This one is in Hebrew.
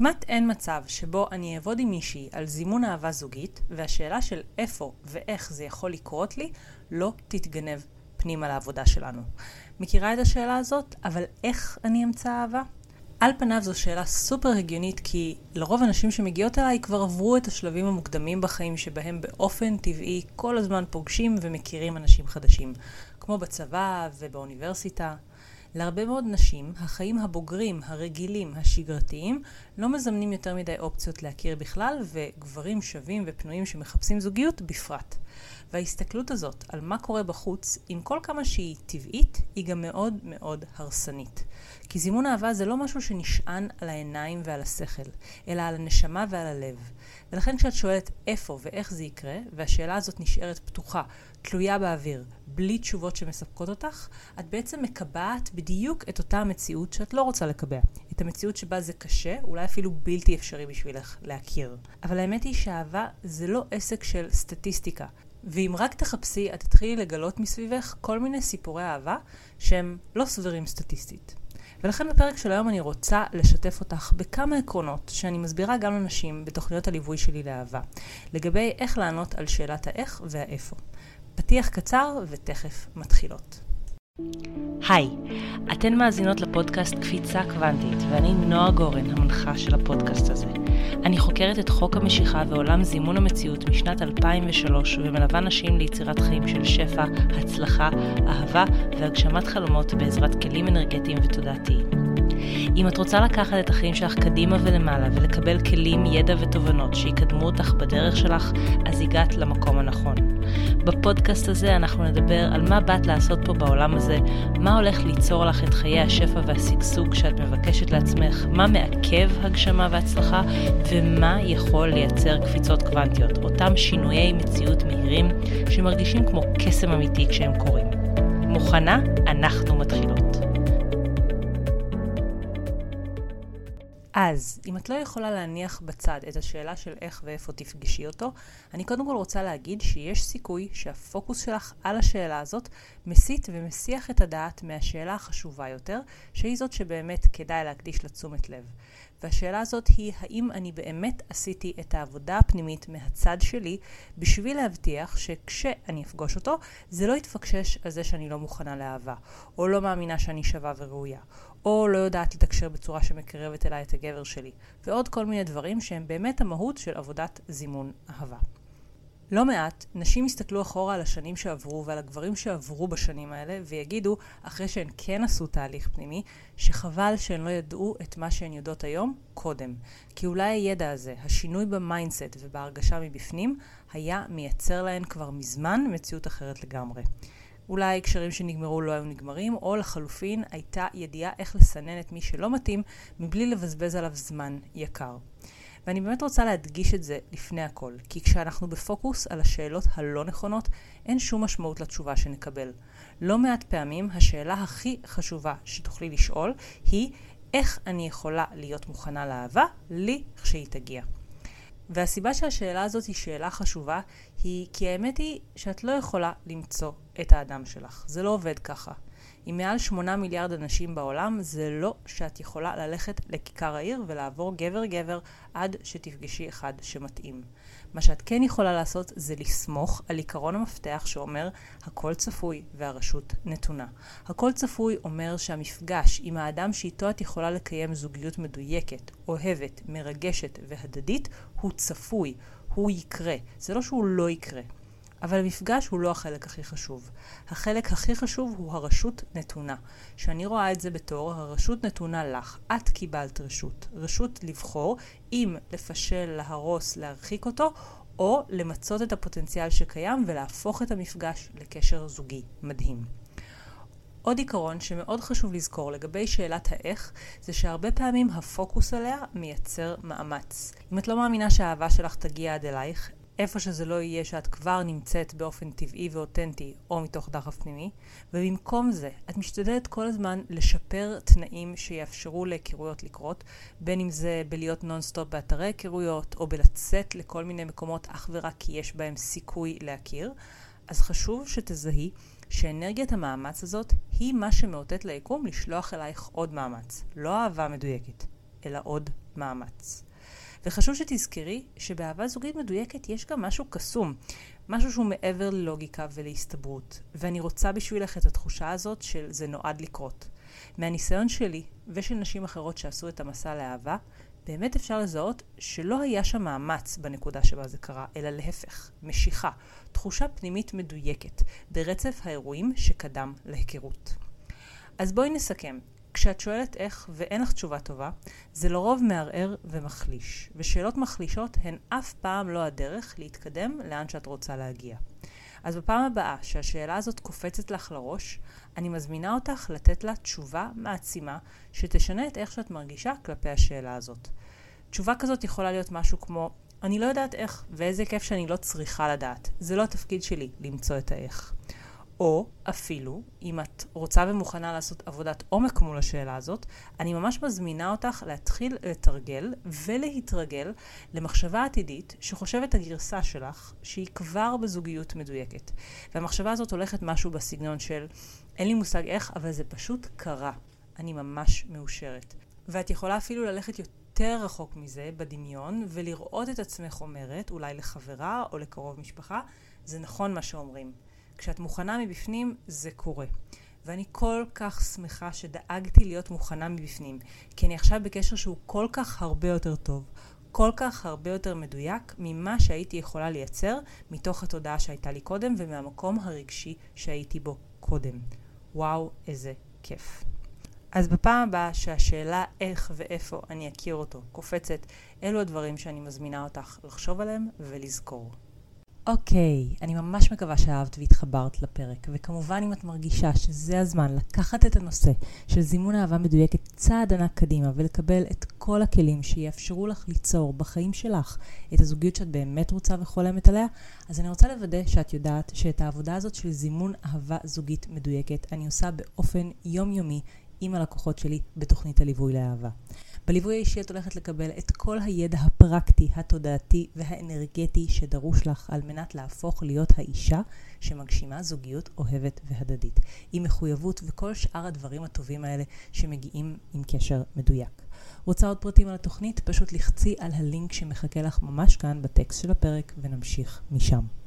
כמעט אין מצב שבו אני אעבוד עם מישהי על זימון אהבה זוגית, והשאלה של איפה ואיך זה יכול לקרות לי, לא תתגנב פנימה לעבודה שלנו. מכירה את השאלה הזאת, אבל איך אני אמצא אהבה? על פניו זו שאלה סופר הגיונית כי לרוב הנשים שמגיעות אליי כבר עברו את השלבים המוקדמים בחיים שבהם באופן טבעי כל הזמן פוגשים ומכירים אנשים חדשים, כמו בצבא ובאוניברסיטה. להרבה מאוד נשים, החיים הבוגרים, הרגילים, השגרתיים, לא מזמנים יותר מדי אופציות להכיר בכלל, וגברים שווים ופנויים שמחפשים זוגיות בפרט. וההסתכלות הזאת על מה קורה בחוץ, עם כל כמה שהיא טבעית, היא גם מאוד מאוד הרסנית. כי זימון אהבה זה לא משהו שנשען על העיניים ועל השכל, אלא על הנשמה ועל הלב. ולכן כשאת שואלת איפה ואיך זה יקרה, והשאלה הזאת נשארת פתוחה, תלויה באוויר, בלי תשובות שמספקות אותך, את בעצם מקבעת בדיוק את אותה המציאות שאת לא רוצה לקבע. את המציאות שבה זה קשה, אולי אפילו בלתי אפשרי בשבילך להכיר. אבל האמת היא שאהבה זה לא עסק של סטטיסטיקה. ואם רק תחפשי, את תתחילי לגלות מסביבך כל מיני סיפורי אהבה שהם לא סבירים סטטיסטית. ולכן בפרק של היום אני רוצה לשתף אותך בכמה עקרונות שאני מסבירה גם לנשים בתוכניות הליווי שלי לאהבה, לגבי איך לענות על שאלת האיך והאיפה. פתיח קצר ותכף מתחילות. היי, אתן מאזינות לפודקאסט קפיצה קוונטית, ואני נועה גורן, המנחה של הפודקאסט הזה. אני חוקרת את חוק המשיכה ועולם זימון המציאות משנת 2003, ומלווה נשים ליצירת חיים של שפע, הצלחה, אהבה והגשמת חלומות בעזרת כלים אנרגטיים ותודעתיים. אם את רוצה לקחת את החיים שלך קדימה ולמעלה ולקבל כלים, ידע ותובנות שיקדמו אותך בדרך שלך, אז הגעת למקום הנכון. בפודקאסט הזה אנחנו נדבר על מה באת לעשות פה בעולם הזה, מה הולך ליצור לך את חיי השפע והשגשוג שאת מבקשת לעצמך, מה מעכב הגשמה והצלחה, ומה יכול לייצר קפיצות קוונטיות, אותם שינויי מציאות מהירים שמרגישים כמו קסם אמיתי כשהם קורים. מוכנה? אנחנו מתחילות. אז, אם את לא יכולה להניח בצד את השאלה של איך ואיפה תפגשי אותו, אני קודם כל רוצה להגיד שיש סיכוי שהפוקוס שלך על השאלה הזאת מסיט ומסיח את הדעת מהשאלה החשובה יותר, שהיא זאת שבאמת כדאי להקדיש לתשומת לב. והשאלה הזאת היא האם אני באמת עשיתי את העבודה הפנימית מהצד שלי בשביל להבטיח שכשאני אפגוש אותו זה לא יתפקשש על זה שאני לא מוכנה לאהבה, או לא מאמינה שאני שווה וראויה, או לא יודעת לתקשר בצורה שמקרבת אליי את הגבר שלי, ועוד כל מיני דברים שהם באמת המהות של עבודת זימון אהבה. לא מעט נשים יסתכלו אחורה על השנים שעברו ועל הגברים שעברו בשנים האלה ויגידו, אחרי שהן כן עשו תהליך פנימי, שחבל שהן לא ידעו את מה שהן יודעות היום קודם. כי אולי הידע הזה, השינוי ב mindset ובהרגשה מבפנים, היה מייצר להן כבר מזמן מציאות אחרת לגמרי. אולי קשרים שנגמרו לא היו נגמרים, או לחלופין הייתה ידיעה איך לסנן את מי שלא מתאים מבלי לבזבז עליו זמן יקר. ואני באמת רוצה להדגיש את זה לפני הכל, כי כשאנחנו בפוקוס על השאלות הלא נכונות, אין שום משמעות לתשובה שנקבל. לא מעט פעמים השאלה הכי חשובה שתוכלי לשאול היא איך אני יכולה להיות מוכנה לאהבה לי כשהיא תגיע. והסיבה שהשאלה הזאת היא שאלה חשובה היא כי האמת היא שאת לא יכולה למצוא את האדם שלך. זה לא עובד ככה. עם מעל שמונה מיליארד אנשים בעולם, זה לא שאת יכולה ללכת לכיכר העיר ולעבור גבר-גבר עד שתפגשי אחד שמתאים. מה שאת כן יכולה לעשות זה לסמוך על עיקרון המפתח שאומר הכל צפוי והרשות נתונה. הכל צפוי אומר שהמפגש עם האדם שאיתו את יכולה לקיים זוגיות מדויקת, אוהבת, מרגשת והדדית הוא צפוי, הוא יקרה. זה לא שהוא לא יקרה. אבל המפגש הוא לא החלק הכי חשוב. החלק הכי חשוב הוא הרשות נתונה. שאני רואה את זה בתור הרשות נתונה לך. את קיבלת רשות. רשות לבחור אם לפשל, להרוס, להרחיק אותו, או למצות את הפוטנציאל שקיים ולהפוך את המפגש לקשר זוגי מדהים. עוד עיקרון שמאוד חשוב לזכור לגבי שאלת האיך, זה שהרבה פעמים הפוקוס עליה מייצר מאמץ. אם את לא מאמינה שהאהבה שלך תגיע עד אלייך, איפה שזה לא יהיה שאת כבר נמצאת באופן טבעי ואותנטי או מתוך דחף פנימי, ובמקום זה את משתדלת כל הזמן לשפר תנאים שיאפשרו להיכרויות לקרות, בין אם זה בלהיות נונסטופ באתרי היכרויות, או בלצאת לכל מיני מקומות אך ורק כי יש בהם סיכוי להכיר, אז חשוב שתזהי שאנרגיית המאמץ הזאת היא מה שמאותת ליקום לשלוח אלייך עוד מאמץ. לא אהבה מדויקת, אלא עוד מאמץ. וחשוב שתזכרי שבאהבה זוגית מדויקת יש גם משהו קסום, משהו שהוא מעבר ללוגיקה ולהסתברות, ואני רוצה בשבילך את התחושה הזאת של זה נועד לקרות. מהניסיון שלי ושל נשים אחרות שעשו את המסע לאהבה, באמת אפשר לזהות שלא היה שם מאמץ בנקודה שבה זה קרה, אלא להפך, משיכה, תחושה פנימית מדויקת, ברצף האירועים שקדם להיכרות. אז בואי נסכם. כשאת שואלת איך ואין לך תשובה טובה, זה לרוב מערער ומחליש, ושאלות מחלישות הן אף פעם לא הדרך להתקדם לאן שאת רוצה להגיע. אז בפעם הבאה שהשאלה הזאת קופצת לך לראש, אני מזמינה אותך לתת לה תשובה מעצימה שתשנה את איך שאת מרגישה כלפי השאלה הזאת. תשובה כזאת יכולה להיות משהו כמו אני לא יודעת איך, ואיזה כיף שאני לא צריכה לדעת. זה לא התפקיד שלי למצוא את האיך. או אפילו, אם את רוצה ומוכנה לעשות עבודת עומק מול השאלה הזאת, אני ממש מזמינה אותך להתחיל לתרגל ולהתרגל למחשבה עתידית שחושבת הגרסה שלך שהיא כבר בזוגיות מדויקת. והמחשבה הזאת הולכת משהו בסגנון של אין לי מושג איך, אבל זה פשוט קרה. אני ממש מאושרת. ואת יכולה אפילו ללכת יותר רחוק מזה בדמיון ולראות את עצמך אומרת, אולי לחברה או לקרוב משפחה, זה נכון מה שאומרים. כשאת מוכנה מבפנים, זה קורה. ואני כל כך שמחה שדאגתי להיות מוכנה מבפנים, כי אני עכשיו בקשר שהוא כל כך הרבה יותר טוב, כל כך הרבה יותר מדויק ממה שהייתי יכולה לייצר מתוך התודעה שהייתה לי קודם ומהמקום הרגשי שהייתי בו קודם. וואו, איזה כיף. אז בפעם הבאה שהשאלה איך ואיפה אני אכיר אותו קופצת, אלו הדברים שאני מזמינה אותך לחשוב עליהם ולזכור. אוקיי, okay, אני ממש מקווה שאהבת והתחברת לפרק, וכמובן אם את מרגישה שזה הזמן לקחת את הנושא של זימון אהבה מדויקת צעד ענק קדימה ולקבל את כל הכלים שיאפשרו לך ליצור בחיים שלך את הזוגיות שאת באמת רוצה וחולמת עליה, אז אני רוצה לוודא שאת יודעת שאת העבודה הזאת של זימון אהבה זוגית מדויקת אני עושה באופן יומיומי עם הלקוחות שלי בתוכנית הליווי לאהבה. בליווי האישי את הולכת לקבל את כל הידע הפרקטי, התודעתי והאנרגטי שדרוש לך על מנת להפוך להיות האישה שמגשימה זוגיות אוהבת והדדית, עם מחויבות וכל שאר הדברים הטובים האלה שמגיעים עם קשר מדויק. רוצה עוד פרטים על התוכנית? פשוט לחצי על הלינק שמחכה לך ממש כאן בטקסט של הפרק ונמשיך משם.